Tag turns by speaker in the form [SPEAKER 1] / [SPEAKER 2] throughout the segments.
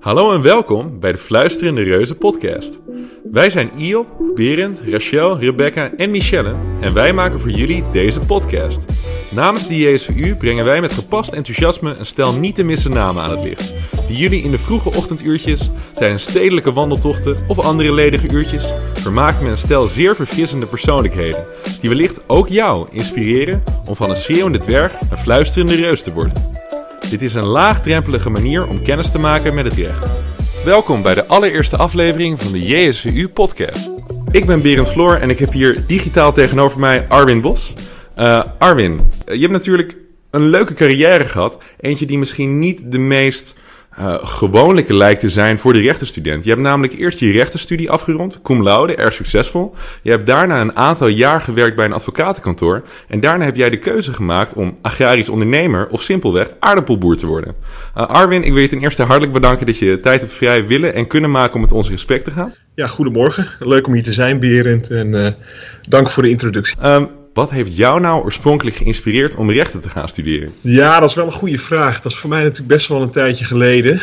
[SPEAKER 1] Hallo en welkom bij de Fluisterende Reuzen podcast. Wij zijn Iop, Berend, Rachel, Rebecca en Michelle en wij maken voor jullie deze podcast. Namens de JSVU brengen wij met gepast enthousiasme een stel niet te missen namen aan het licht. Die jullie in de vroege ochtenduurtjes, tijdens stedelijke wandeltochten of andere ledige uurtjes vermaken met een stel zeer verfrissende persoonlijkheden. Die wellicht ook jou inspireren om van een schreeuwende dwerg een fluisterende reus te worden. Dit is een laagdrempelige manier om kennis te maken met het recht. Welkom bij de allereerste aflevering van de JSVU podcast. Ik ben Berend Floor en ik heb hier digitaal tegenover mij Arwin Bos. Uh, Arwin, je hebt natuurlijk een leuke carrière gehad. Eentje die misschien niet de meest uh, gewoonlijke lijkt te zijn voor de rechtenstudent. Je hebt namelijk eerst je rechtenstudie afgerond, cum laude, erg succesvol. Je hebt daarna een aantal jaar gewerkt bij een advocatenkantoor. En daarna heb jij de keuze gemaakt om agrarisch ondernemer of simpelweg aardappelboer te worden. Uh, Arwin, ik wil je ten eerste hartelijk bedanken dat je tijd hebt vrij willen en kunnen maken om met ons in gesprek te gaan.
[SPEAKER 2] Ja, goedemorgen. Leuk om hier te zijn, Berend. En uh, dank voor de introductie.
[SPEAKER 1] Um, wat heeft jou nou oorspronkelijk geïnspireerd om rechten te gaan studeren?
[SPEAKER 2] Ja, dat is wel een goede vraag. Dat is voor mij natuurlijk best wel een tijdje geleden.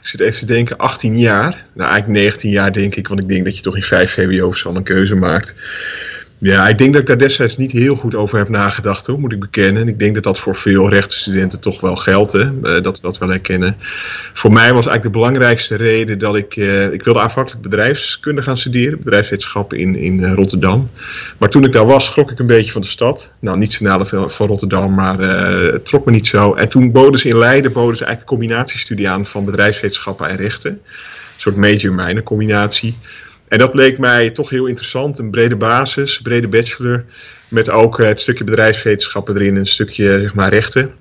[SPEAKER 2] Ik zit even te denken, 18 jaar. Nou, eigenlijk 19 jaar denk ik, want ik denk dat je toch in 5 VWO's wel een keuze maakt. Ja, ik denk dat ik daar destijds niet heel goed over heb nagedacht, hoor, moet ik bekennen. En ik denk dat dat voor veel rechtenstudenten toch wel geldt, hè, uh, dat we dat wel herkennen. Voor mij was eigenlijk de belangrijkste reden dat ik... Uh, ik wilde aanvankelijk bedrijfskunde gaan studeren, bedrijfswetenschappen in, in uh, Rotterdam. Maar toen ik daar was, schrok ik een beetje van de stad. Nou, niet zo nadeel van Rotterdam, maar het trok me niet zo. En toen boden ze in Leiden boden ze eigenlijk een combinatiestudie aan van bedrijfswetenschappen en rechten. Een soort major-minor combinatie. En dat bleek mij toch heel interessant. Een brede basis, brede bachelor. Met ook het stukje bedrijfswetenschappen erin, een stukje zeg maar, rechten.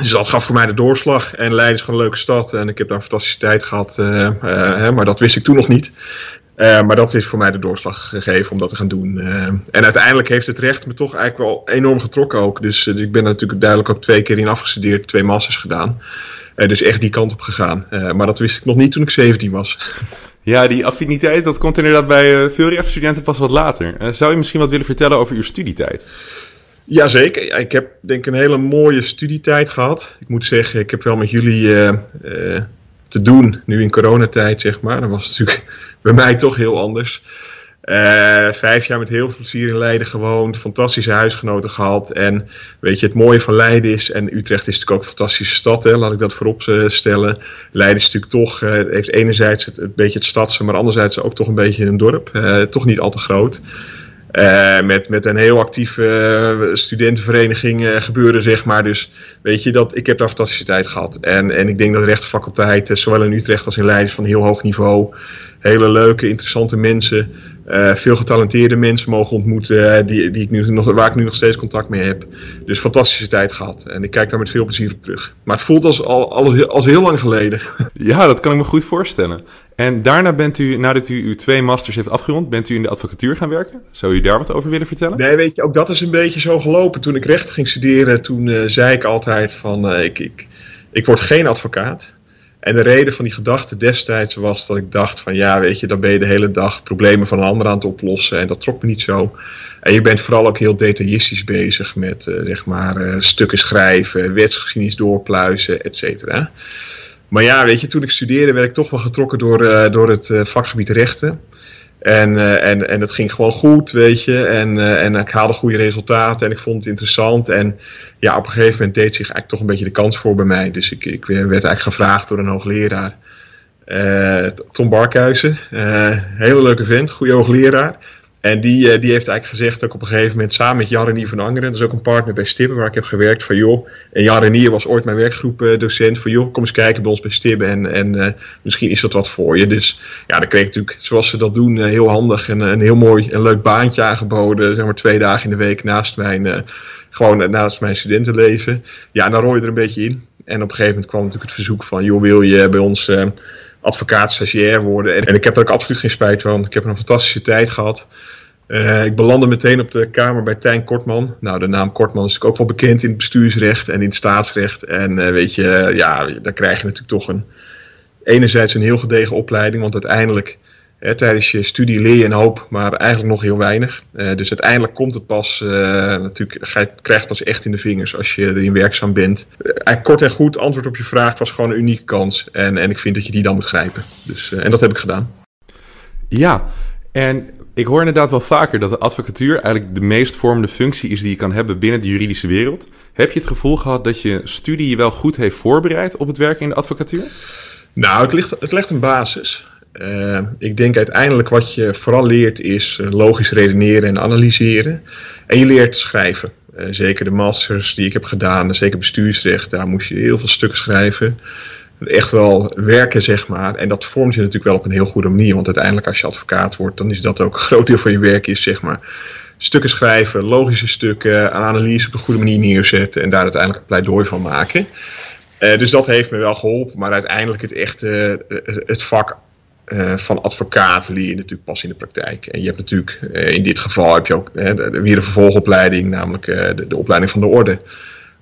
[SPEAKER 2] Dus dat gaf voor mij de doorslag. En Leiden is gewoon een leuke stad. En ik heb daar een fantastische tijd gehad. Uh, hè, maar dat wist ik toen nog niet. Maar dat is voor mij de doorslag gegeven om dat te gaan doen. en uiteindelijk heeft het recht me toch eigenlijk wel enorm getrokken ook. Dus, dus ik ben er natuurlijk duidelijk ook twee keer in afgestudeerd. Twee masters gedaan. dus echt die kant op gegaan. maar dat wist ik nog niet toen ik 17 was.
[SPEAKER 1] Ja, die affiniteit, dat komt inderdaad bij uh, veel rechtsstudenten pas wat later. Uh, zou je misschien wat willen vertellen over uw studietijd?
[SPEAKER 2] Jazeker. Ik heb denk ik een hele mooie studietijd gehad. Ik moet zeggen, ik heb wel met jullie uh, te doen, nu in coronatijd zeg maar. Dat was natuurlijk bij mij toch heel anders. Uh, vijf jaar met heel veel plezier in Leiden gewoond. Fantastische huisgenoten gehad. En weet je, het mooie van Leiden is. En Utrecht is natuurlijk ook een fantastische stad. Hè, laat ik dat voorop stellen. Leiden is natuurlijk toch. Uh, heeft enerzijds het, een beetje het stadse. Maar anderzijds ook toch een beetje een dorp. Toch niet al te groot. Met, met een heel actieve studentenvereniging gebeuren, zeg maar. Dus weet je, dat, ik heb daar fantastische tijd gehad. En, en ik denk dat de zowel in Utrecht als in Leiden, van heel hoog niveau. Hele leuke, interessante mensen. veel getalenteerde mensen mogen ontmoeten, die, die ik nu nog, waar ik nu nog steeds contact mee heb. Dus fantastische tijd gehad. En ik kijk daar met veel plezier op terug. Maar het voelt als, al, als, als heel lang geleden.
[SPEAKER 1] Ja, dat kan ik me goed voorstellen. En daarna bent u, nadat u uw twee masters heeft afgerond, bent u in de advocatuur gaan werken. Zou u daar wat over willen vertellen?
[SPEAKER 2] Nee, weet je, ook dat is een beetje zo gelopen. Toen ik recht ging studeren, toen uh, zei ik altijd van, ik, ik, ik word geen advocaat. En de reden van die gedachte destijds was dat ik dacht van, ja, weet je, dan ben je de hele dag problemen van een ander aan het oplossen. En dat trok me niet zo. En je bent vooral ook heel detailistisch bezig met, uh, zeg maar, stukken schrijven, wetsgeschiedenis doorpluizen, et cetera. Maar ja, weet je, toen ik studeerde werd ik toch wel getrokken door, uh, door het vakgebied rechten. En, uh, en, en het ging gewoon goed, weet je. En, en ik haalde goede resultaten en ik vond het interessant. En ja, op een gegeven moment deed zich eigenlijk toch een beetje de kans voor bij mij. Dus ik, ik werd eigenlijk gevraagd door een hoogleraar. Tom Barkhuizen, hele leuke vent, goede hoogleraar. En die, uh, die heeft eigenlijk gezegd ik op een gegeven moment samen met Jan Renier van Angeren, dat is ook een partner bij Stibbe waar ik heb gewerkt, van joh, en Jan Renier was ooit mijn werkgroepdocent, van joh, kom eens kijken bij ons bij Stibbe en, en uh, misschien is dat wat voor je. Dus ja, dan kreeg ik natuurlijk, zoals ze dat doen, heel handig en een heel mooi en leuk baantje aangeboden, zeg maar twee dagen in de week naast mijn, gewoon naast mijn studentenleven. Ja, en dan rooi je er een beetje in. En op een gegeven moment kwam natuurlijk het verzoek van, joh, wil je bij ons advocaat stagiair worden. En, en, ik heb er ook absoluut geen spijt van. Ik heb een fantastische tijd gehad. Uh, ik belandde meteen op de kamer bij Tijn Kortman. Nou, de naam Kortman is natuurlijk ook wel bekend in het bestuursrecht en in het staatsrecht. En uh, weet je, ja, dan krijg je natuurlijk toch een, enerzijds een heel gedegen opleiding. Want uiteindelijk tijdens je studie leer je een hoop, maar eigenlijk nog heel weinig. dus uiteindelijk komt het pas, natuurlijk, ga je, krijg je pas echt in de vingers als je erin werkzaam bent. eigenlijk kort en goed, antwoord op je vraag, het was gewoon een unieke kans. En, en ik vind dat je die dan moet grijpen. Dus, en dat heb ik gedaan.
[SPEAKER 1] Ja, en ik hoor inderdaad wel vaker dat de advocatuur eigenlijk de meest vormende functie is die je kan hebben binnen de juridische wereld. Heb je het gevoel gehad dat je studie je wel goed heeft voorbereid op het werken in de advocatuur?
[SPEAKER 2] Nou, het, ligt, het legt een basis. Uh, ik denk uiteindelijk wat je vooral leert is eh, logisch redeneren en analyseren. En je leert schrijven. Uh, zeker de masters die ik heb gedaan, zeker bestuursrecht, daar moest je heel veel stukken schrijven echt wel werken, zeg maar. En dat vormt je natuurlijk wel op een heel goede manier. Want uiteindelijk als je advocaat wordt, dan is dat ook een groot deel van je werk is, zeg maar. Stukken schrijven, logische stukken, analyse op een goede manier neerzetten en daar uiteindelijk een pleidooi van maken. Dus dat heeft me wel geholpen. Maar uiteindelijk het echte, het vak uh, van advocaat leer je natuurlijk pas in de praktijk. En je hebt natuurlijk, in dit geval heb je ook weer een vervolgopleiding, namelijk de, de opleiding van de orde.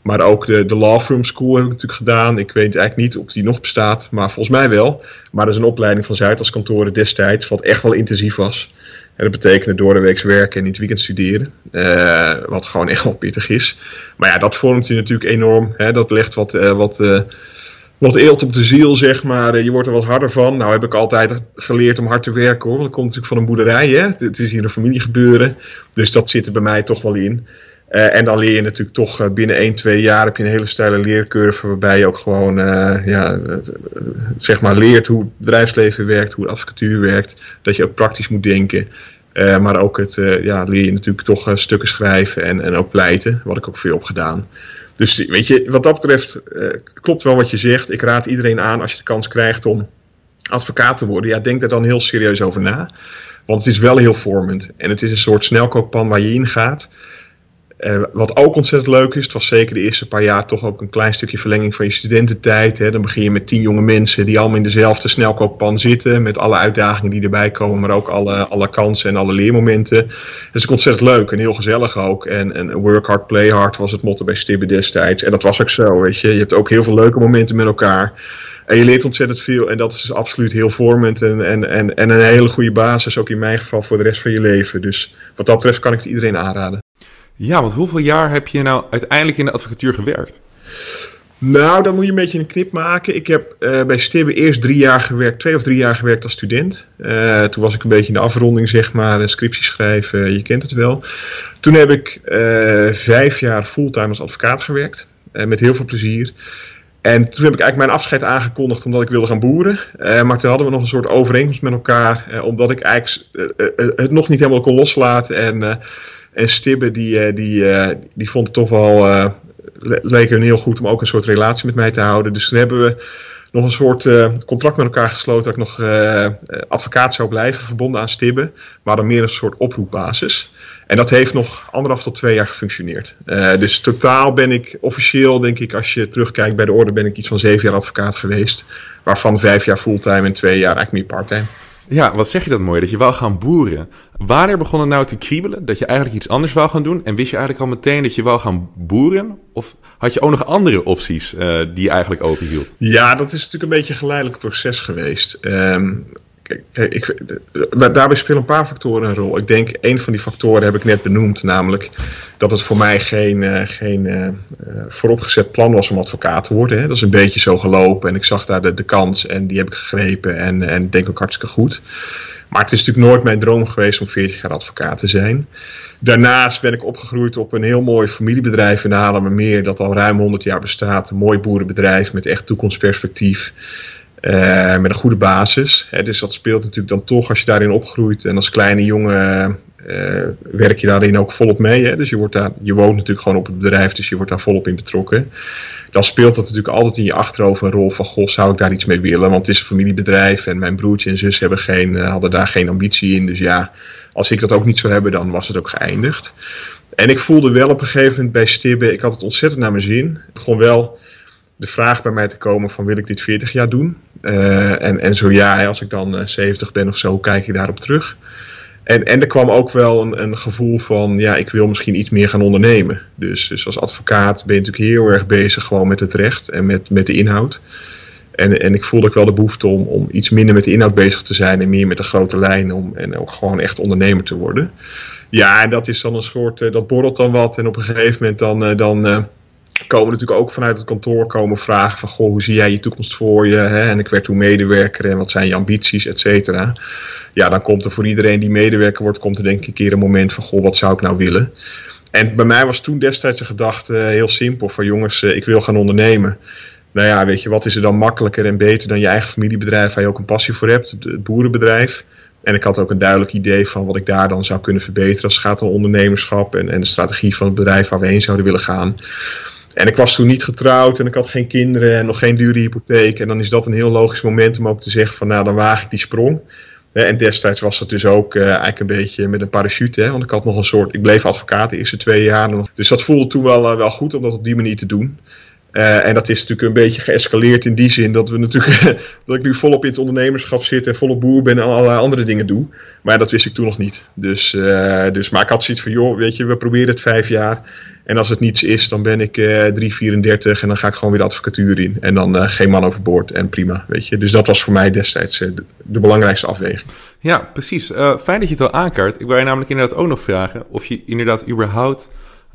[SPEAKER 2] Maar ook de, de Law Firm School heb ik natuurlijk gedaan. Ik weet eigenlijk niet of die nog bestaat, maar volgens mij wel. Maar dat is een opleiding van Zuidas kantoren destijds, wat echt wel intensief was. En dat betekende door de week werken en in het weekend studeren. Wat gewoon echt wel pittig is. Maar ja, dat vormt je natuurlijk enorm. Hè? Dat legt wat, wat, wat eelt op de ziel, zeg maar. je wordt er wat harder van. Nou heb ik altijd geleerd om hard te werken hoor. Want dat komt natuurlijk van een boerderij. Hè? Het is hier een familiegebeuren. Dus dat zit er bij mij toch wel in. Uh, en dan leer je natuurlijk toch uh, binnen 1, 2 jaar heb je een hele steile leercurve waarbij je ook gewoon ja, zeg maar leert hoe het bedrijfsleven werkt, hoe de advocatuur werkt. Dat je ook praktisch moet denken. maar ook het, ja, leer je natuurlijk toch stukken schrijven en, en ook pleiten, wat ik ook veel heb gedaan. Dus weet je, wat dat betreft klopt wel wat je zegt. Ik raad iedereen aan als je de kans krijgt om advocaat te worden. Ja, denk daar dan heel serieus over na. Want het is wel heel vormend. En het is een soort snelkookpan waar je in gaat. Uh, wat ook ontzettend leuk is, het was zeker de eerste paar jaar toch ook een klein stukje verlenging van je studententijd. Hè. Dan begin je met tien jonge mensen die allemaal in dezelfde snelkookpan zitten. Met alle uitdagingen die erbij komen, maar ook alle, alle kansen en alle leermomenten. Dat is ontzettend leuk en heel gezellig ook. En, en work hard, play hard was het motto bij Stibbe destijds. En dat was ook zo, weet je. Je hebt ook heel veel leuke momenten met elkaar. En je leert ontzettend veel en dat is dus absoluut heel vormend en, en, en, en een hele goede basis, ook in mijn geval, voor de rest van je leven. Dus wat dat betreft kan ik het iedereen aanraden.
[SPEAKER 1] Ja, want hoeveel jaar heb je nou uiteindelijk in de advocatuur gewerkt?
[SPEAKER 2] Nou, dan moet je een beetje een knip maken. Ik heb uh, bij Stibbe eerst drie jaar gewerkt, twee of drie jaar gewerkt als student. Uh, toen was ik een beetje in de afronding, zeg maar, scriptie schrijven, je kent het wel. Toen heb ik vijf jaar fulltime als advocaat gewerkt, met heel veel plezier. En toen heb ik eigenlijk mijn afscheid aangekondigd omdat ik wilde gaan boeren. maar toen hadden we nog een soort overeenkomst met elkaar, omdat ik eigenlijk het nog niet helemaal kon loslaten en en Stibbe die, eh, die, eh, die vond het toch wel, uh, leek hun heel goed om ook een soort relatie met mij te houden. Dus toen hebben we nog een soort contract met elkaar gesloten dat ik nog advocaat zou blijven, verbonden aan Stibbe. Maar dan meer een soort oproepbasis. En dat heeft nog anderhalf tot twee jaar gefunctioneerd. dus totaal ben ik officieel, denk ik, als je terugkijkt bij de orde, ben ik iets van zeven jaar advocaat geweest. Waarvan vijf jaar fulltime en twee jaar eigenlijk meer parttime.
[SPEAKER 1] Ja, wat zeg je dat mooi, dat je wou gaan boeren. Wanneer begon het nou te kriebelen dat je eigenlijk iets anders wou gaan doen? En wist je eigenlijk al meteen dat je wou gaan boeren? Of had je ook nog andere opties uh, die je eigenlijk openhield?
[SPEAKER 2] Ja, dat is natuurlijk een beetje een geleidelijk proces geweest. Um, kijk, ik, daarbij spelen een paar factoren een rol. Ik denk, een van die factoren heb ik net benoemd, namelijk dat het voor mij geen, uh, geen uh, vooropgezet plan was om advocaat te worden. Hè. Dat is een beetje zo gelopen en ik zag daar de, de kans en die heb ik gegrepen en, en denk ook hartstikke goed. Maar het is natuurlijk nooit mijn droom geweest om 40 jaar advocaat te zijn. Daarnaast ben ik opgegroeid op een heel mooi familiebedrijf in de Haarlemmermeer dat al ruim 100 jaar bestaat. Een mooi boerenbedrijf met echt toekomstperspectief. Uh, met een goede basis. Hè, dus dat speelt natuurlijk dan toch als je daarin opgroeit. En als kleine jongen uh, werk je daarin ook volop mee. Hè? Dus je, wordt daar, je woont natuurlijk gewoon op het bedrijf, dus je wordt daar volop in betrokken. Dan speelt dat natuurlijk altijd in je achterhoofd een rol van: Goh, zou ik daar iets mee willen? Want het is een familiebedrijf en mijn broertje en zus hebben geen, uh, hadden daar geen ambitie in. Dus ja, als ik dat ook niet zou hebben, dan was het ook geëindigd. En ik voelde wel op een gegeven moment bij Stibbe, ik had het ontzettend naar mijn zin. Gewoon wel de vraag bij mij te komen van wil ik dit 40 jaar doen? Uh, en, en zo ja, als ik dan 70 ben of zo, kijk ik daarop terug. En, en er kwam ook wel een, een gevoel van, ja, ik wil misschien iets meer gaan ondernemen. Dus, dus als advocaat ben je natuurlijk heel erg bezig gewoon met het recht en met, met de inhoud. En, en ik voelde ook wel de behoefte om, om iets minder met de inhoud bezig te zijn en meer met de grote lijnen. Om, en ook gewoon echt ondernemer te worden. Ja, en dat is dan een soort, dat borrelt dan wat. En op een gegeven moment dan, dan komen natuurlijk ook vanuit het kantoor komen vragen van goh, hoe zie jij je toekomst voor je? Hè? En ik werd toen medewerker en wat zijn je ambities, et cetera. Ja, dan komt er voor iedereen die medewerker wordt, komt er denk ik een keer een moment van goh, wat zou ik nou willen? En bij mij was toen destijds de gedachte heel simpel van jongens, ik wil gaan ondernemen. Nou ja, weet je, wat is er dan makkelijker en beter dan je eigen familiebedrijf waar je ook een passie voor hebt, het boerenbedrijf. En ik had ook een duidelijk idee van wat ik daar dan zou kunnen verbeteren als het gaat om ondernemerschap en, en de strategie van het bedrijf waar we heen zouden willen gaan. En ik was toen niet getrouwd en ik had geen kinderen en nog geen dure hypotheek. En dan is dat een heel logisch moment om ook te zeggen van nou dan waag ik die sprong. En destijds was dat dus ook uh, eigenlijk een beetje met een parachute. Want ik had nog een soort. Ik bleef advocaat de eerste twee jaar. Dus dat voelde toen wel, uh, wel goed om dat op die manier te doen. Uh, en dat is natuurlijk een beetje geëscaleerd in die zin dat we natuurlijk dat ik nu volop in het ondernemerschap zit en volop boer ben en allerlei andere dingen doe. Maar dat wist ik toen nog niet. Dus, uh, dus maar ik had zoiets van, joh, weet je, we proberen het vijf jaar. En als het niets is, dan ben ik uh, 3, 34 en dan ga ik gewoon weer de advocatuur in. En dan geen man overboord en prima, weet je. Dus dat was voor mij destijds de, de, belangrijkste afweging.
[SPEAKER 1] Ja, precies. fijn dat je het al aankaart. Ik wil je namelijk inderdaad ook nog vragen of je inderdaad überhaupt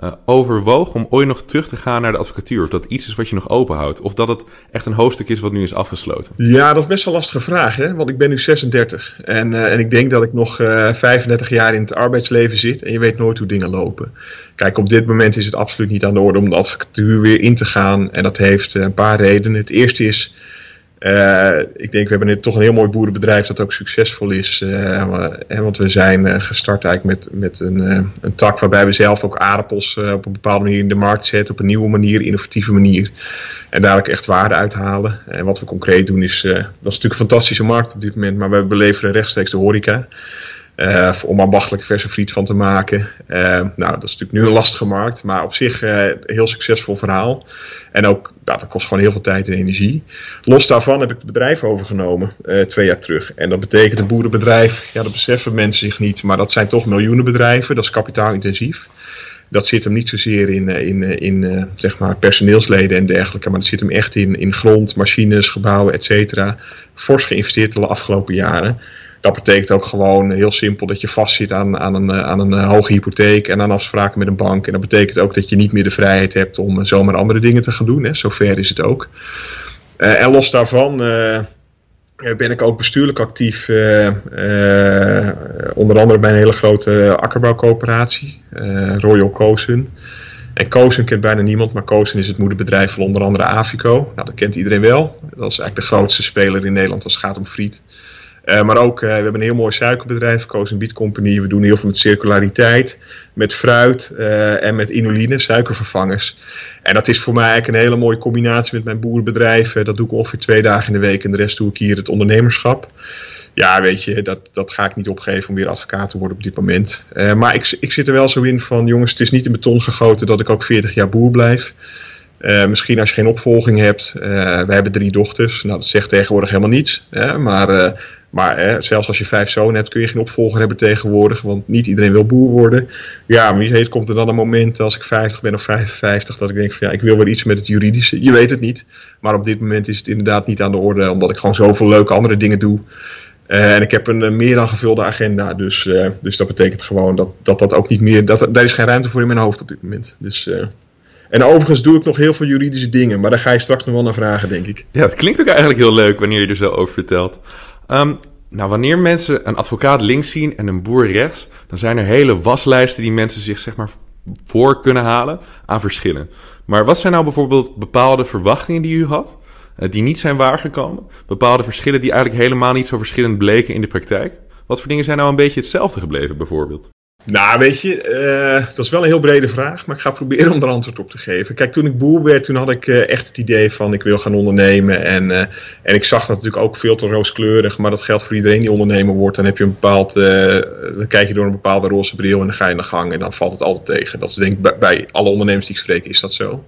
[SPEAKER 1] uh, overwoog om ooit nog terug te gaan naar de advocatuur? Of dat iets is wat je nog openhoudt? Of dat het echt een hoofdstuk is wat nu is afgesloten?
[SPEAKER 2] Ja, dat is best wel een lastige vraag. Hè? Want ik ben nu 36. En, uh, en ik denk dat ik nog uh, 35 jaar in het arbeidsleven zit. En je weet nooit hoe dingen lopen. Kijk, op dit moment is het absoluut niet aan de orde om de advocatuur weer in te gaan. En dat heeft eh, een paar redenen. Het eerste is uh, ik denk, we hebben toch een heel mooi boerenbedrijf dat ook succesvol is. Uh, want we zijn uh, gestart eigenlijk met, met een, een tak waarbij we zelf ook aardappels op een bepaalde manier in de markt zetten. Op een nieuwe manier, innovatieve manier. En daar ook echt waarde uithalen. En wat we concreet doen is, dat is natuurlijk een fantastische markt op dit moment. Maar we beleveren rechtstreeks de horeca. Uh, om ambachtelijke verse friet van te maken. Uh, nou, dat is natuurlijk nu een lastige markt, maar op zich uh, heel succesvol verhaal. En ook, dat kost gewoon heel veel tijd en energie. Los daarvan heb ik het bedrijf overgenomen twee jaar terug. En dat betekent een boerenbedrijf, ja, dat beseffen mensen zich niet, maar dat zijn toch miljoenen bedrijven, dat is kapitaalintensief. Dat zit hem niet zozeer in, in, in zeg maar personeelsleden en dergelijke, maar dat zit hem echt in, in grond, machines, gebouwen, et cetera. Fors geïnvesteerd de afgelopen jaren dat betekent ook gewoon heel simpel dat je vastzit aan, aan, een, aan een eh, hoge hypotheek en aan afspraken met een bank. En dat betekent ook dat je niet meer de vrijheid hebt om eh, zomaar andere dingen te gaan doen. Hè. Zover is het ook. En los daarvan ben ik ook bestuurlijk actief. Onder andere bij een hele grote akkerbouwcoöperatie, Royal Cozen. En Cozen kent bijna niemand, maar Cozen is het moederbedrijf van onder andere Avico. Nou, dat kent iedereen wel. Dat is eigenlijk de grootste speler in Nederland als het gaat om friet. Uh, maar ook, uh, we hebben een heel mooi suikerbedrijf, Koos Beet Company. We doen heel veel met circulariteit, met fruit uh, en met inuline, suikervervangers. En dat is voor mij eigenlijk een hele mooie combinatie met mijn boerenbedrijf. dat doe ik ongeveer twee dagen in de week en de rest doe ik hier het ondernemerschap. Ja, weet je, dat, dat ga ik niet opgeven om weer advocaat te worden op dit moment. maar ik, ik zit er wel zo in van, jongens, het is niet in beton gegoten dat ik ook 40 jaar boer blijf. Misschien als je geen opvolging hebt. Uh, we hebben drie dochters. Nou, dat zegt tegenwoordig helemaal niets. Hè? Maar, maar zelfs als je vijf zonen hebt, kun je geen opvolger hebben tegenwoordig. Want niet iedereen wil boer worden. Ja, maar wie weet komt er dan een moment als ik 50 ben of 55 dat ik denk van ja, ik wil weer iets met het juridische. Je weet het niet. Maar op dit moment is het inderdaad niet aan de orde. Omdat ik gewoon zoveel leuke andere dingen doe. en ik heb een meer dan gevulde agenda. Dus, dus dat betekent gewoon dat, dat dat ook niet meer. Dat, daar is geen ruimte voor in mijn hoofd op dit moment. Dus. En overigens doe ik nog heel veel juridische dingen, maar daar ga je straks nog wel naar vragen, denk ik.
[SPEAKER 1] Ja, het klinkt ook eigenlijk heel leuk wanneer je er zo over vertelt. Um, nou, wanneer mensen een advocaat links zien en een boer rechts, dan zijn er hele waslijsten die mensen zich zeg maar voor kunnen halen aan verschillen. Maar wat zijn nou bijvoorbeeld bepaalde verwachtingen die u had, uh, die niet zijn waargekomen? Bepaalde verschillen die eigenlijk helemaal niet zo verschillend bleken in de praktijk? Wat voor dingen zijn nou een beetje hetzelfde gebleven, bijvoorbeeld?
[SPEAKER 2] Nou, weet je, uh, dat is wel een heel brede vraag, maar ik ga proberen om er antwoord op te geven. Kijk, toen ik boer werd, toen had ik uh, echt het idee van ik wil gaan ondernemen. En, uh, en ik zag dat natuurlijk ook veel te rooskleurig, maar dat geldt voor iedereen die ondernemer wordt. Dan heb je een bepaald, dan kijk je door een bepaalde roze bril en dan ga je naar gang en dan valt het altijd tegen. Dat is denk ik bij, bij alle ondernemers die ik spreek, is dat zo.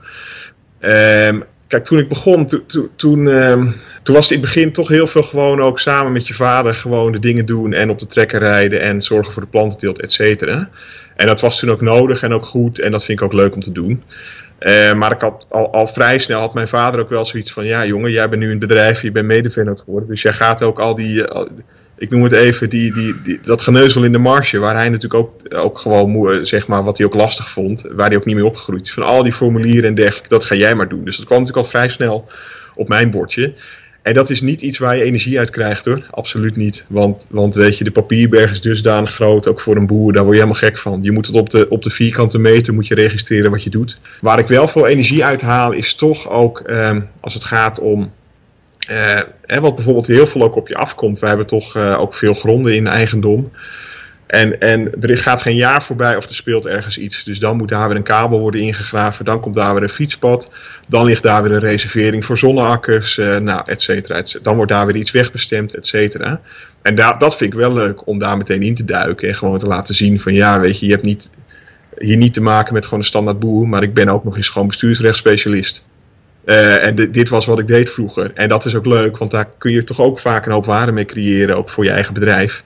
[SPEAKER 2] Um, Kijk, toen ik begon, to, to, toen, um, toen was het in het begin toch heel veel gewoon ook samen met je vader gewoon de dingen doen en op de trekker rijden en zorgen voor de plantenteelt, et cetera. En dat was toen ook nodig en ook goed en dat vind ik ook leuk om te doen. Uh, maar ik had al, al, vrij snel had mijn vader ook wel zoiets van: ja, jongen, jij bent nu een bedrijf, je bent medevennoot geworden. Dus jij gaat ook al die, ik noem het even, die, die, die, dat geneuzel in de marge, waar hij natuurlijk ook, ook gewoon, zeg maar, wat hij ook lastig vond, waar hij ook niet mee opgegroeid is. Van al die formulieren en dergelijke, dat ga jij maar doen. Dus dat kwam natuurlijk al vrij snel op mijn bordje. En dat is niet iets waar je energie uit krijgt hoor. Absoluut niet. Want, want weet je, de papierberg is dusdanig groot, ook voor een boer. Daar word je helemaal gek van. Je moet het op de, op de vierkante meter moet je registreren wat je doet. Waar ik wel veel energie uit haal, is toch ook eh, als het gaat om. Eh, wat bijvoorbeeld heel veel ook op je afkomt. We hebben toch eh, ook veel gronden in eigendom. En, en er gaat geen jaar voorbij of er speelt ergens iets. Dus dan moet daar weer een kabel worden ingegraven. Dan komt daar weer een fietspad. Dan ligt daar weer een reservering voor zonneakkers. Uh, nou, et cetera, Dan wordt daar weer iets wegbestemd, et cetera. En dat vind ik wel leuk om daar meteen in te duiken. En gewoon te laten zien van ja, weet je, je hebt niet, hier niet te maken met gewoon een standaard boer. Maar ik ben ook nog eens gewoon bestuursrechtsspecialist. Uh, en dit was wat ik deed vroeger. En dat is ook leuk, want daar kun je toch ook vaak een hoop waarde mee creëren. Ook voor je eigen bedrijf.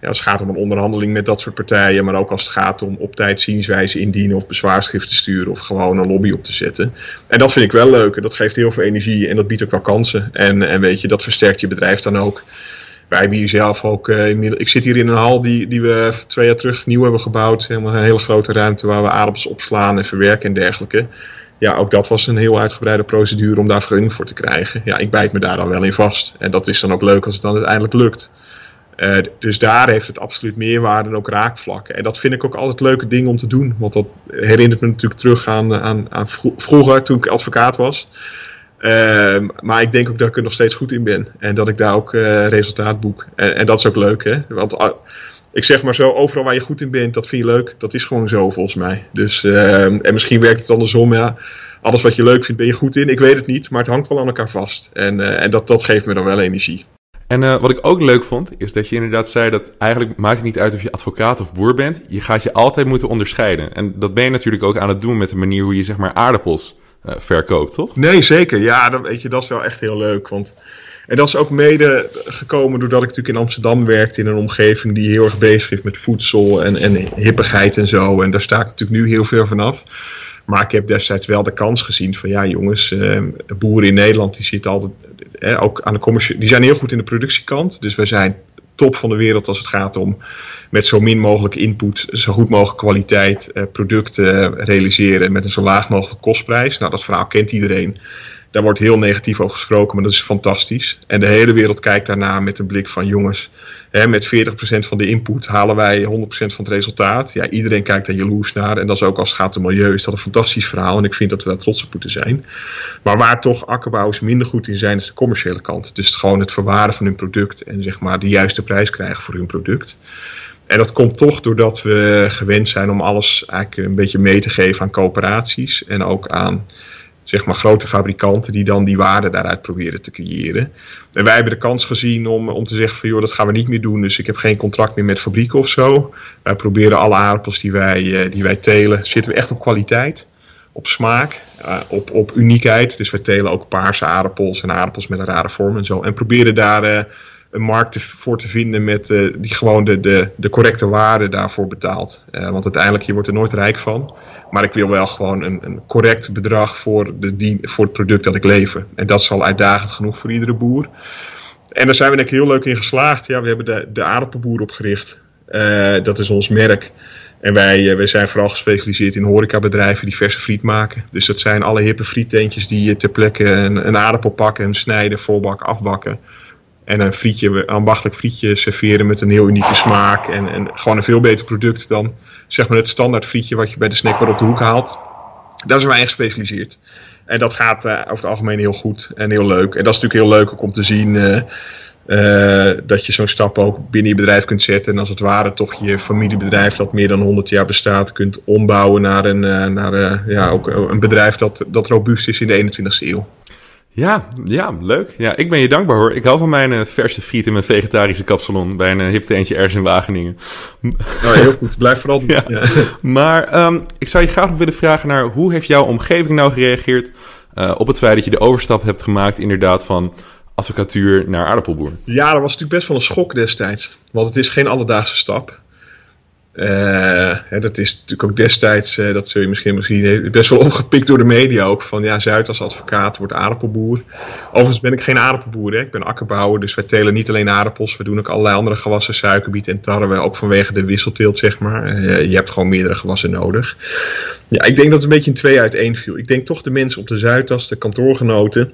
[SPEAKER 2] Ja, als het gaat om een onderhandeling met dat soort partijen, maar ook als het gaat om op tijd zienswijze indienen of bezwaarschriften sturen of gewoon een lobby op te zetten. En dat vind ik wel leuk en dat geeft heel veel energie en dat biedt ook wel kansen. En, en weet je, dat versterkt je bedrijf dan ook. Wij hebben hier zelf ook, uh, ik zit hier in een hal die, die we twee jaar terug nieuw hebben gebouwd. Helemaal een hele grote ruimte waar we aardappels opslaan en verwerken en dergelijke. Ja, ook dat was een heel uitgebreide procedure om daar vergunning voor te krijgen. Ja, ik bijt me daar dan wel in vast. En dat is dan ook leuk als het dan uiteindelijk lukt. Uh, dus daar heeft het absoluut meerwaarde en ook raakvlakken. En dat vind ik ook altijd leuke dingen om te doen. Want dat herinnert me natuurlijk terug aan, aan vroeger toen ik advocaat was. Uh, maar ik denk ook dat ik er nog steeds goed in ben. En dat ik daar ook uh, resultaat boek. En, en, dat is ook leuk, hè? Want uh, ik zeg maar zo, overal waar je goed in bent, dat vind je leuk. Dat is gewoon zo volgens mij. Dus, ehm, en misschien werkt het andersom, ja. Alles wat je leuk vindt, ben je goed in. Ik weet het niet, maar het hangt wel aan elkaar vast. En, en dat, dat geeft me dan wel energie.
[SPEAKER 1] En uh, wat ik ook leuk vond, is dat je inderdaad zei dat eigenlijk maakt het niet uit of je advocaat of boer bent. Je gaat je altijd moeten onderscheiden. En dat ben je natuurlijk ook aan het doen met de manier hoe je zeg maar aardappels verkoopt, toch?
[SPEAKER 2] Nee, zeker. Ja, dan, weet je, dat is wel echt heel leuk. Want... En dat is ook mede gekomen doordat ik natuurlijk in Amsterdam werkte in een omgeving die heel erg bezig is met voedsel en, en hippigheid en zo. En daar sta ik natuurlijk nu heel veel van af. Maar ik heb destijds wel de kans gezien van ja jongens, eh, boeren in Nederland die zitten altijd ook aan de commercie, die zijn heel goed in de productiekant. Dus wij zijn top van de wereld als het gaat om met zo min mogelijk input, zo goed mogelijk kwaliteit eh, producten realiseren met een zo laag mogelijke kostprijs. Nou, dat verhaal kent iedereen. Daar wordt heel negatief over gesproken, maar dat is fantastisch. En de hele wereld kijkt daarna met een blik van jongens, hè, met 40% van de input halen wij 100% van het resultaat. Ja, iedereen kijkt daar jaloers naar. En dat is ook als het gaat om milieu, is dat een fantastisch verhaal. En ik vind dat we daar trots op moeten zijn. Maar waar toch akkerbouwers minder goed in zijn, is de commerciële kant. Dus gewoon het verwaren van hun product en zeg maar de juiste prijs krijgen voor hun product. En dat komt toch doordat we gewend zijn om alles eigenlijk een beetje mee te geven aan coöperaties en ook aan zeg maar, grote fabrikanten die dan die waarde daaruit proberen te creëren. En wij hebben de kans gezien om, om te zeggen van joh, dat gaan we niet meer doen. Dus ik heb geen contract meer met fabrieken of zo. Wij proberen alle aardappels die wij, uh, die wij telen, zitten we echt op kwaliteit. Op smaak, uh, op, op uniekheid. Dus wij telen ook paarse aardappels en aardappels met een rare vorm en zo. En proberen daar uh, een markt voor te vinden met, die gewoon de, de, de correcte waarde daarvoor betaalt. want uiteindelijk, je wordt er nooit rijk van. Maar ik wil wel gewoon een, een correct bedrag voor, de voor het product dat ik lever. En dat is al uitdagend genoeg voor iedere boer. En daar zijn we denk ik heel leuk in geslaagd. Ja, we hebben de, de aardappelboer opgericht. Uh, dat is ons merk. En wij, uh, wij zijn vooral gespecialiseerd in horecabedrijven die verse friet maken. Dus dat zijn alle hippe friettentjes die ter plekke een, een aardappel pakken, snijden, volbakken, afbakken. En een frietje, ambachtelijk frietje serveren met een heel unieke smaak. En, en gewoon een veel beter product dan zeg maar het standaard frietje wat je bij de snackbar op de hoek haalt. Daar zijn wij in gespecialiseerd. En dat gaat uh, over het algemeen heel goed en heel leuk. En dat is natuurlijk heel leuk ook om te zien uh, uh, dat je zo'n stap ook binnen je bedrijf kunt zetten. En als het ware toch je familiebedrijf dat meer dan 100 jaar bestaat kunt ombouwen naar een, naar, ja, ook een bedrijf dat, dat robuust is in de 21ste eeuw.
[SPEAKER 1] Ja, ja, leuk. Ja, ik ben je dankbaar hoor. Ik hou van mijn uh, verse friet in mijn vegetarische kapsalon bij een uh, hip eentje ergens in Wageningen.
[SPEAKER 2] Nou, heel goed. Blijf vooral
[SPEAKER 1] ja. Maar um, ik zou je graag nog willen vragen naar hoe heeft jouw omgeving nou gereageerd uh, op het feit dat je de overstap hebt gemaakt inderdaad van advocatuur naar aardappelboer?
[SPEAKER 2] Ja, dat was natuurlijk best wel een schok destijds. Want het is geen alledaagse stap. Hè, dat is natuurlijk ook destijds, dat zul je misschien misschien best wel opgepikt door de media ook. Van ja, Zuid als advocaat wordt aardappelboer. Overigens ben ik geen aardappelboer, hè. ik ben akkerbouwer. Dus wij telen niet alleen aardappels. We doen ook allerlei andere gewassen, suikerbiet en tarwe. Ook vanwege de wisselteelt, zeg maar. je hebt gewoon meerdere gewassen nodig. Ja, ik denk dat het een beetje in twee uit één viel. Ik denk toch de mensen op de Zuidas, de kantoorgenoten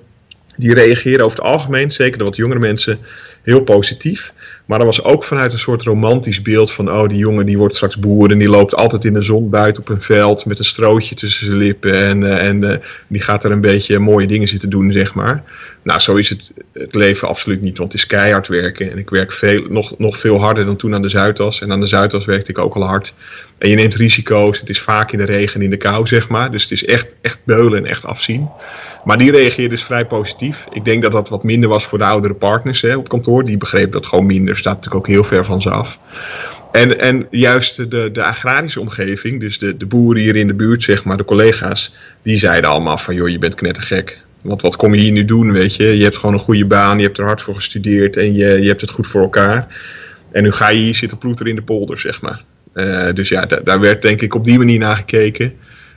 [SPEAKER 2] die reageren over het algemeen, zeker de wat jongere mensen, heel positief. Maar er was ook vanuit een soort romantisch beeld van, oh die jongen die wordt straks boer en die loopt altijd in de zon buiten op een veld met een strootje tussen zijn lippen en, uh, en uh, die gaat er een beetje mooie dingen zitten doen, zeg maar. Nou, zo is het, het leven absoluut niet, want het is keihard werken en ik werk veel, nog, nog veel harder dan toen aan de Zuidas. En aan de Zuidas werkte ik ook al hard. En je neemt risico's, het is vaak in de regen en in de kou, zeg maar. Dus het is echt, echt beulen en echt afzien. Maar die reageerde dus vrij positief. Ik denk dat dat wat minder was voor de oudere partners hè, op kantoor. Die begrepen dat gewoon minder. Staat natuurlijk ook heel ver van ze af. En, en juist de, de agrarische omgeving, dus de, de boeren hier in de buurt, zeg maar, de collega's, die zeiden allemaal van, joh, je bent knettergek. Want wat kom je hier nu doen, weet je? Je hebt gewoon een goede baan, je hebt er hard voor gestudeerd en je, je hebt het goed voor elkaar. En nu ga je hier zitten ploeteren in de polder, zeg maar. Uh, dus ja, daar werd denk ik op die manier naar gekeken.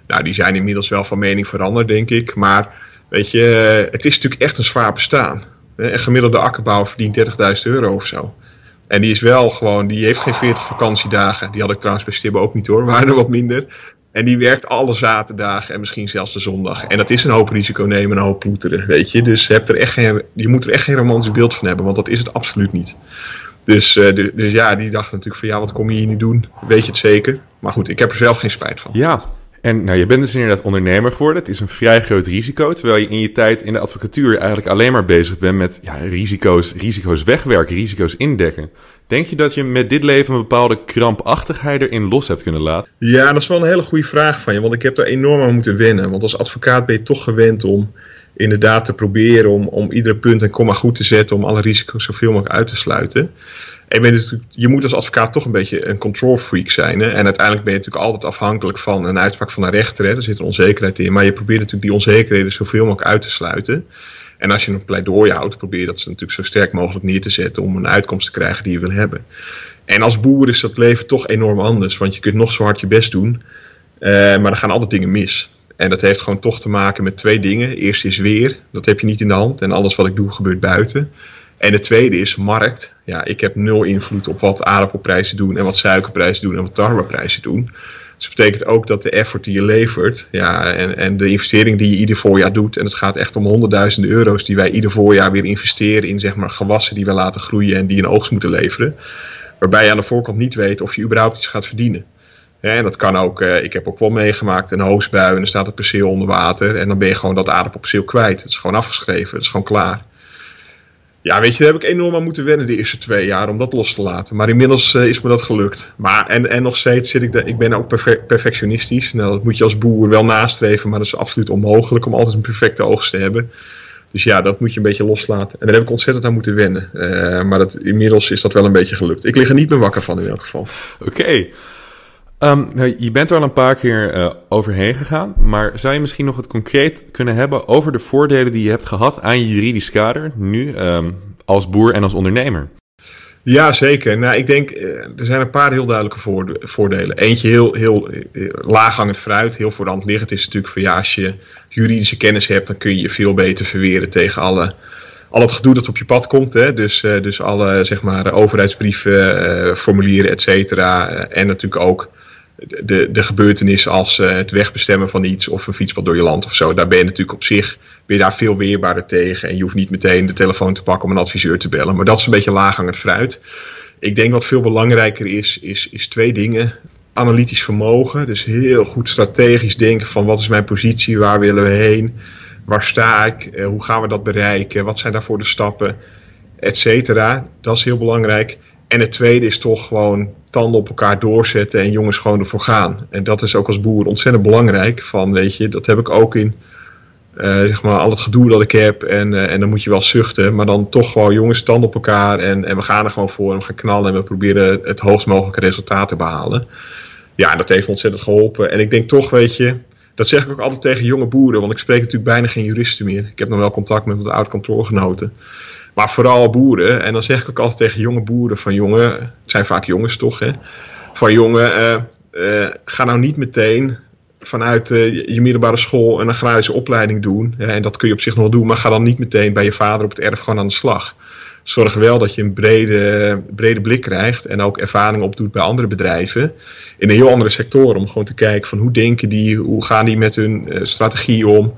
[SPEAKER 2] Nou, die zijn inmiddels wel van mening veranderd, denk ik. Maar Weet je, eh, het is natuurlijk echt een zwaar bestaan. Een gemiddelde akkerbouw verdient 30.000 euro of zo. En die is wel gewoon, die heeft geen 40 vakantiedagen. Die had ik trouwens bij Stibbe ook niet hoor, waren er wat minder. En die werkt alle zaterdagen en misschien zelfs de zondag. En dat is een hoop risico nemen, een hoop ploeteren, weet je. Dus je, hebt er echt geen, je moet er echt geen romantisch beeld van hebben, want dat is het absoluut niet. Dus, uh, dus ja, die dacht natuurlijk van ja, wat kom je hier nu doen? Weet je het zeker? Maar goed, ik heb er zelf geen spijt van.
[SPEAKER 1] Ja, en nou, je bent dus inderdaad ondernemer geworden. Het is een vrij groot risico, terwijl je in je tijd in de advocatuur eigenlijk alleen maar bezig bent met ja, risico's, risico's wegwerken, risico's indekken. Denk je dat je met dit leven een bepaalde krampachtigheid erin los hebt kunnen laten?
[SPEAKER 2] Ja, dat is wel een hele goede vraag van je, want ik heb er enorm aan moeten wennen. Want als advocaat ben je toch gewend om inderdaad te proberen om, om iedere punt en komma goed te zetten, om alle risico's zoveel mogelijk uit te sluiten. En je, je moet als advocaat toch een beetje een control freak zijn. Hè? En uiteindelijk ben je natuurlijk altijd afhankelijk van een uitspraak van een rechter. Hè? Daar zit een onzekerheid in. Maar je probeert natuurlijk die onzekerheden zoveel mogelijk uit te sluiten. En als je een pleidooi houdt, probeer je dat natuurlijk zo sterk mogelijk neer te zetten om een uitkomst te krijgen die je wil hebben. En als boer is dat leven toch enorm anders. Want je kunt nog zo hard je best doen. Uh, maar er gaan altijd dingen mis. En dat heeft gewoon toch te maken met twee dingen. Eerst is weer, dat heb je niet in de hand. En alles wat ik doe gebeurt buiten. En het tweede is markt. Ja, ik heb nul invloed op wat aardappelprijzen doen en wat suikerprijzen doen en wat tarweprijzen doen. Dus dat betekent ook dat de effort die je levert ja, en, en de investering die je ieder voorjaar doet, en het gaat echt om honderdduizenden euro's die wij ieder voorjaar weer investeren in zeg maar, gewassen die we laten groeien en die een oogst moeten leveren. Waarbij je aan de voorkant niet weet of je überhaupt iets gaat verdienen. en dat kan ook, eh, ik heb ook wel meegemaakt, een hoogstbui en dan staat het perceel onder water en dan ben je gewoon dat aardappelperceel kwijt. Het is gewoon afgeschreven, het is gewoon klaar. Ja, weet je, daar heb ik enorm aan moeten wennen de eerste twee jaar om dat los te laten. Maar inmiddels uh, is me dat gelukt. Maar, en, en nog steeds zit ik, de, ik ben ook perfectionistisch. Nou, dat moet je als boer wel nastreven, maar dat is absoluut onmogelijk om altijd een perfecte oogst te hebben. Dus ja, dat moet je een beetje loslaten. En daar heb ik ontzettend aan moeten wennen. Uh, maar dat, inmiddels is dat wel een beetje gelukt. Ik lig er niet meer wakker van in elk geval.
[SPEAKER 1] Oké. Um, nou, je bent er al een paar keer uh, overheen gegaan, maar zou je misschien nog het concreet kunnen hebben over de voordelen die je hebt gehad aan je juridisch kader, nu um, als boer en als ondernemer?
[SPEAKER 2] Ja, zeker. Nou, ik denk, uh, er zijn een paar heel duidelijke voordelen. Eentje heel, heel uh, laaghangend fruit, heel voor liggend is natuurlijk van ja, als je juridische kennis hebt, dan kun je je veel beter verweren tegen alle al het gedoe dat op je pad komt. Hè? Dus, uh, dus alle zeg maar, overheidsbrieven, formulieren, et cetera. En natuurlijk ook de, de gebeurtenis als uh, het wegbestemmen van iets of een fietspad door je land of zo. Daar ben je natuurlijk op zich je daar veel weerbaarder tegen. En je hoeft niet meteen de telefoon te pakken om een adviseur te bellen. Maar dat is een beetje laaghangend fruit. Ik denk wat veel belangrijker is, is, is twee dingen. Analytisch vermogen. Dus heel goed strategisch denken van wat is mijn positie, waar willen we heen, waar sta ik, uh, hoe gaan we dat bereiken, wat zijn daarvoor de stappen, et cetera. Dat is heel belangrijk. En het tweede is toch gewoon tanden op elkaar doorzetten en jongens gewoon ervoor gaan. En dat is ook als boer ontzettend belangrijk. Van, weet je, dat heb ik ook in uh, zeg maar, al het gedoe dat ik heb. En, uh, en dan moet je wel zuchten. Maar dan toch gewoon jongens tanden op elkaar. En, en we gaan er gewoon voor. En we gaan knallen. En we proberen het hoogst mogelijke resultaat te behalen. Ja, dat heeft ontzettend geholpen. En ik denk toch, weet je. Dat zeg ik ook altijd tegen jonge boeren. Want ik spreek natuurlijk bijna geen juristen meer. Ik heb nog wel contact met wat oud kantoorgenoten. Maar vooral boeren. En dan zeg ik ook altijd tegen jonge boeren van jongen, het zijn vaak jongens toch hè. van jongen, ga nou niet meteen vanuit je middelbare school een agrarische opleiding doen. en dat kun je op zich nog wel doen, maar ga dan niet meteen bij je vader op het erf gewoon aan de slag zorg wel dat je een brede, brede blik krijgt en ook ervaring opdoet bij andere bedrijven in een heel andere sector. Om gewoon te kijken van hoe denken die, hoe gaan die met hun strategie om,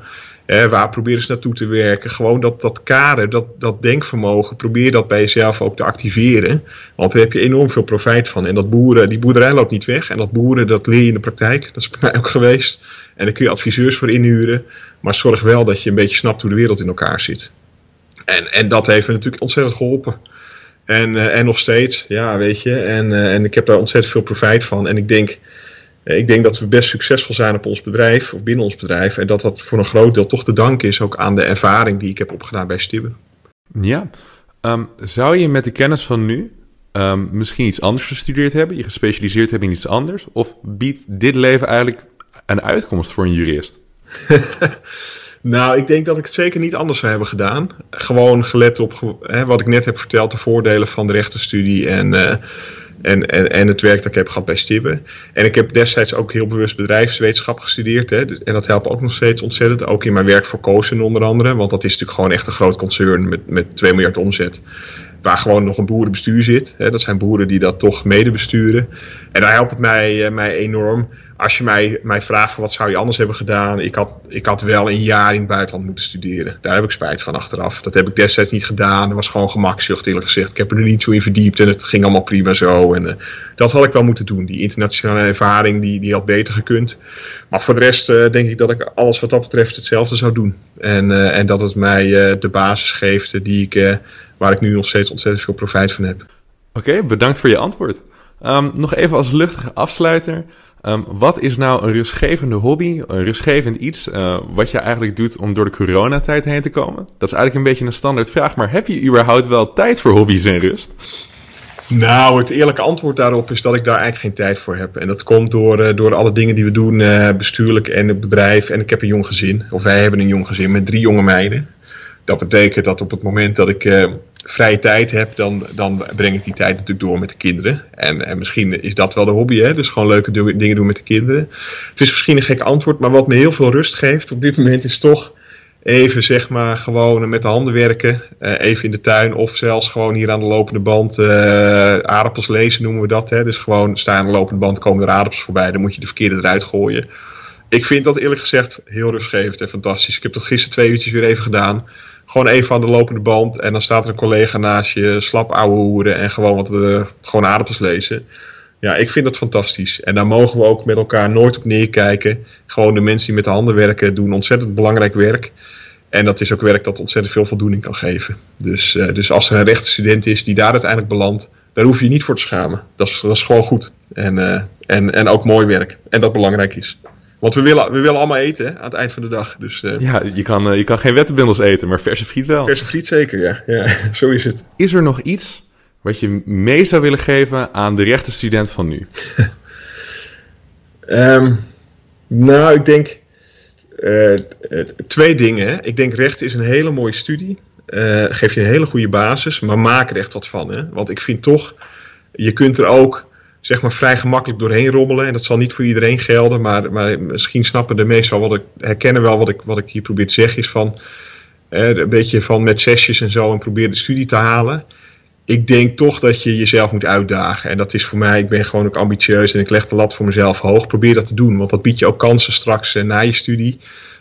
[SPEAKER 2] waar proberen ze naartoe te werken. Gewoon dat, dat kader, dat, dat denkvermogen, probeer dat bij jezelf ook te activeren. Want daar heb je enorm veel profijt van. En dat boeren, die boerderij loopt niet weg. En dat boeren, dat leer je in de praktijk. Dat is bij mij ook geweest. En daar kun je adviseurs voor inhuren. Maar zorg wel dat je een beetje snapt hoe de wereld in elkaar zit. En, en dat heeft me natuurlijk ontzettend geholpen. En, uh, en nog steeds, ja, weet je. En, uh, en ik heb daar ontzettend veel profijt van. En ik denk, ik denk dat we best succesvol zijn op ons bedrijf, of binnen ons bedrijf. En dat dat voor een groot deel toch te danken is ook aan de ervaring die ik heb opgedaan bij Stibbe.
[SPEAKER 1] Ja, um, zou je met de kennis van nu um, misschien iets anders gestudeerd hebben, je gespecialiseerd hebben in iets anders? Of biedt dit leven eigenlijk een uitkomst voor een jurist?
[SPEAKER 2] Nou, ik denk dat ik het zeker niet anders zou hebben gedaan. Gewoon gelet op hè, wat ik net heb verteld, de voordelen van de rechtenstudie en, uh, en, en, en het werk dat ik heb gehad bij Stibbe. En ik heb destijds ook heel bewust bedrijfswetenschap gestudeerd. Hè, en dat helpt ook nog steeds ontzettend. Ook in mijn werk voor Kozen onder andere. Want dat is natuurlijk gewoon echt een groot concern met, met 2 miljard omzet waar gewoon nog een boerenbestuur zit. Hè. Dat zijn boeren die dat toch mede besturen. En daar helpt het mij, uh, mij enorm. Als je mij, mij vraagt wat zou je anders hebben gedaan. Ik had, ik had wel een jaar in het buitenland moeten studeren. Daar heb ik spijt van achteraf. Dat heb ik destijds niet gedaan. Dat was gewoon gemakzucht eerlijk gezegd. Ik heb er niet zo in verdiept en het ging allemaal prima zo. En uh, dat had ik wel moeten doen. Die internationale ervaring die, die had beter gekund. Maar voor de rest uh, denk ik dat ik alles wat dat betreft hetzelfde zou doen. En, en dat het mij de basis geeft die ik waar ik nu nog steeds ontzettend veel profijt van heb.
[SPEAKER 1] Oké, bedankt voor je antwoord. Um, nog even als luchtige afsluiter. Um, wat is nou een rustgevende hobby, een rustgevend iets, uh, wat je eigenlijk doet om door de coronatijd heen te komen? Dat is eigenlijk een beetje een standaard vraag, maar heb je überhaupt wel tijd voor hobby's en rust?
[SPEAKER 2] Nou, het eerlijke antwoord daarop is dat ik daar eigenlijk geen tijd voor heb. En dat komt door, uh, door alle dingen die we doen, uh, bestuurlijk en het bedrijf. En ik heb een jong gezin, of wij hebben een jong gezin met drie jonge meiden. Dat betekent dat op het moment dat ik vrije tijd heb, dan, dan breng ik die tijd natuurlijk door met de kinderen. En, en misschien is dat wel de hobby, hè? dus gewoon leuke dingen doen met de kinderen. Het is misschien een gek antwoord, maar wat me heel veel rust geeft op dit moment is toch even zeg maar gewoon met de handen werken. Uh, even in de tuin of zelfs gewoon hier aan de lopende band uh, aardappels lezen noemen we dat. Hè? Dus gewoon staan aan de lopende band, komen er aardappels voorbij, dan moet je de verkeerde eruit gooien. Ik vind dat eerlijk gezegd heel rustgevend en fantastisch. Ik heb dat gisteren twee uurtjes weer even gedaan gewoon even aan de lopende band. En dan staat er een collega naast je, slap ouwe hoeren en gewoon wat uh, gewoon aardappels lezen. Ja, ik vind dat fantastisch. En daar mogen we ook met elkaar nooit op neerkijken. Gewoon de mensen die met de handen werken doen ontzettend belangrijk werk. En dat is ook werk dat ontzettend veel voldoening kan geven. Dus, uh, dus als er een rechtenstudent is die daar uiteindelijk belandt, daar hoef je je niet voor te schamen. Dat is, dat is gewoon goed. En, uh, en, en ook mooi werk. En dat belangrijk is. Want we willen, we willen allemaal eten hè, aan het eind van de dag. Dus, uh,
[SPEAKER 1] ja, je kan, uh, je kan geen wettenbindels eten, maar verse friet wel.
[SPEAKER 2] Verse friet zeker, ja. ja. Zo is het.
[SPEAKER 1] Is er nog iets wat je mee zou willen geven aan de rechtenstudent van nu?
[SPEAKER 2] um, nou, ik denk uh, twee dingen. Hè. Ik denk recht is een hele mooie studie. geeft je een hele goede basis, maar maak er echt wat van. Hè. Want ik vind toch, je kunt er ook zeg maar vrij gemakkelijk doorheen rommelen. En dat zal niet voor iedereen gelden, maar, maar misschien snappen de meesten wel wat ik herkennen wel wat ik, wat ik hier probeer te zeggen. Is van een beetje van met sessies en zo en probeer de studie te halen. Ik denk toch dat je jezelf moet uitdagen. En dat is voor mij, ik ben gewoon ook ambitieus en ik leg de lat voor mezelf hoog. Probeer dat te doen, want dat biedt je ook kansen straks eh, na je studie.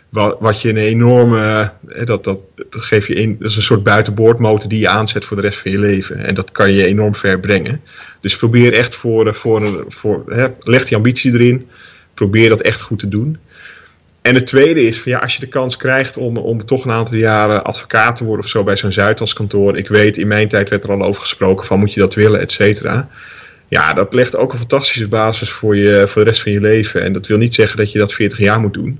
[SPEAKER 2] Wat, wat je een enorme, eh, dat, dat, dat geef je in, dat is een soort buitenboordmotor die je aanzet voor de rest van je leven. En dat kan je enorm ver brengen. Dus probeer echt voor, voor, voor hè, leg die ambitie erin. Probeer dat echt goed te doen. En het tweede is, van, ja, als je de kans krijgt om, om toch een aantal jaren advocaat te worden of zo bij zo'n Zuidas kantoor. Ik weet, in mijn tijd werd er al over gesproken van moet je dat willen, et cetera. Ja, dat legt ook een fantastische basis voor, je, voor de rest van je leven. En dat wil niet zeggen dat je dat 40 jaar moet doen.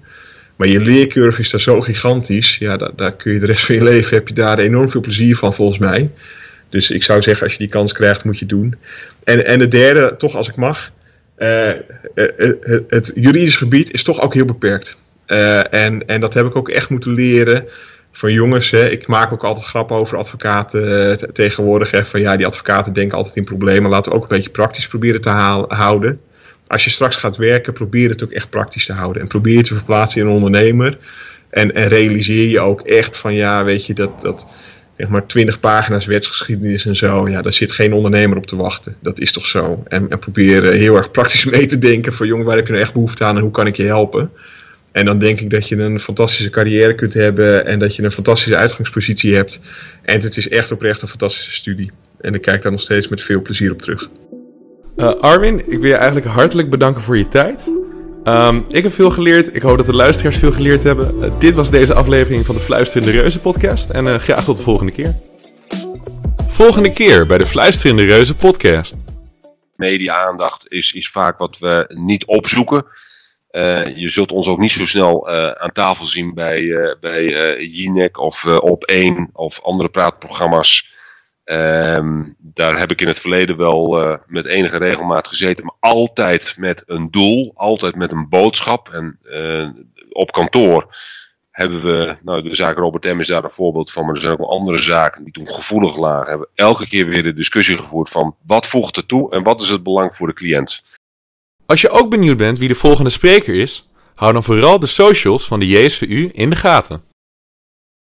[SPEAKER 2] Maar je leercurve is daar zo gigantisch. Ja, daar, daar kun je de rest van je leven, heb je daar enorm veel plezier van volgens mij. Dus ik zou zeggen, als je die kans krijgt, moet je het doen. En, en de derde, toch als ik mag. Uh, het, het juridisch gebied is toch ook heel beperkt. En, en dat heb ik ook echt moeten leren van jongens, hè, ik maak ook altijd grappen over advocaten eh, tegenwoordig. Hè, van ja, die advocaten denken altijd in problemen. Laten we ook een beetje praktisch proberen te houden. Als je straks gaat werken, probeer het ook echt praktisch te houden. En probeer je te verplaatsen in een ondernemer. En, en realiseer je ook echt van ja, weet je, dat, dat zeg maar 20 pagina's wetsgeschiedenis en zo, ja, daar zit geen ondernemer op te wachten. Dat is toch zo. En, en probeer heel erg praktisch mee te denken van jongen, waar heb je nou echt behoefte aan en hoe kan ik je helpen? En dan denk ik dat je een fantastische carrière kunt hebben en dat je een fantastische uitgangspositie hebt. En het is echt oprecht een fantastische studie. En ik kijk daar nog steeds met veel plezier op terug.
[SPEAKER 1] Uh, Armin, ik wil je eigenlijk hartelijk bedanken voor je tijd. Um, ik heb veel geleerd. Ik hoop dat de luisteraars veel geleerd hebben. Uh, dit was deze aflevering van de Fluisterende Reuzen podcast. En uh, graag tot de volgende keer. Volgende keer bij de Fluisterende Reuzen podcast.
[SPEAKER 3] Media-aandacht is, is vaak wat we niet opzoeken. Je zult ons ook niet zo snel aan tafel zien bij, uh, bij Jinek of Op1 of andere praatprogramma's. Um, daar heb ik in het verleden wel met enige regelmaat gezeten, maar altijd met een doel, altijd met een boodschap. En op kantoor hebben we, nou de zaak Robert M is daar een voorbeeld van, maar er zijn ook wel andere zaken die toen gevoelig lagen. Hebben elke keer weer de discussie gevoerd van wat voegt er toe en wat is het belang voor de cliënt.
[SPEAKER 1] Als je ook benieuwd bent wie de volgende spreker is, hou dan vooral de socials van de JSVU in de gaten.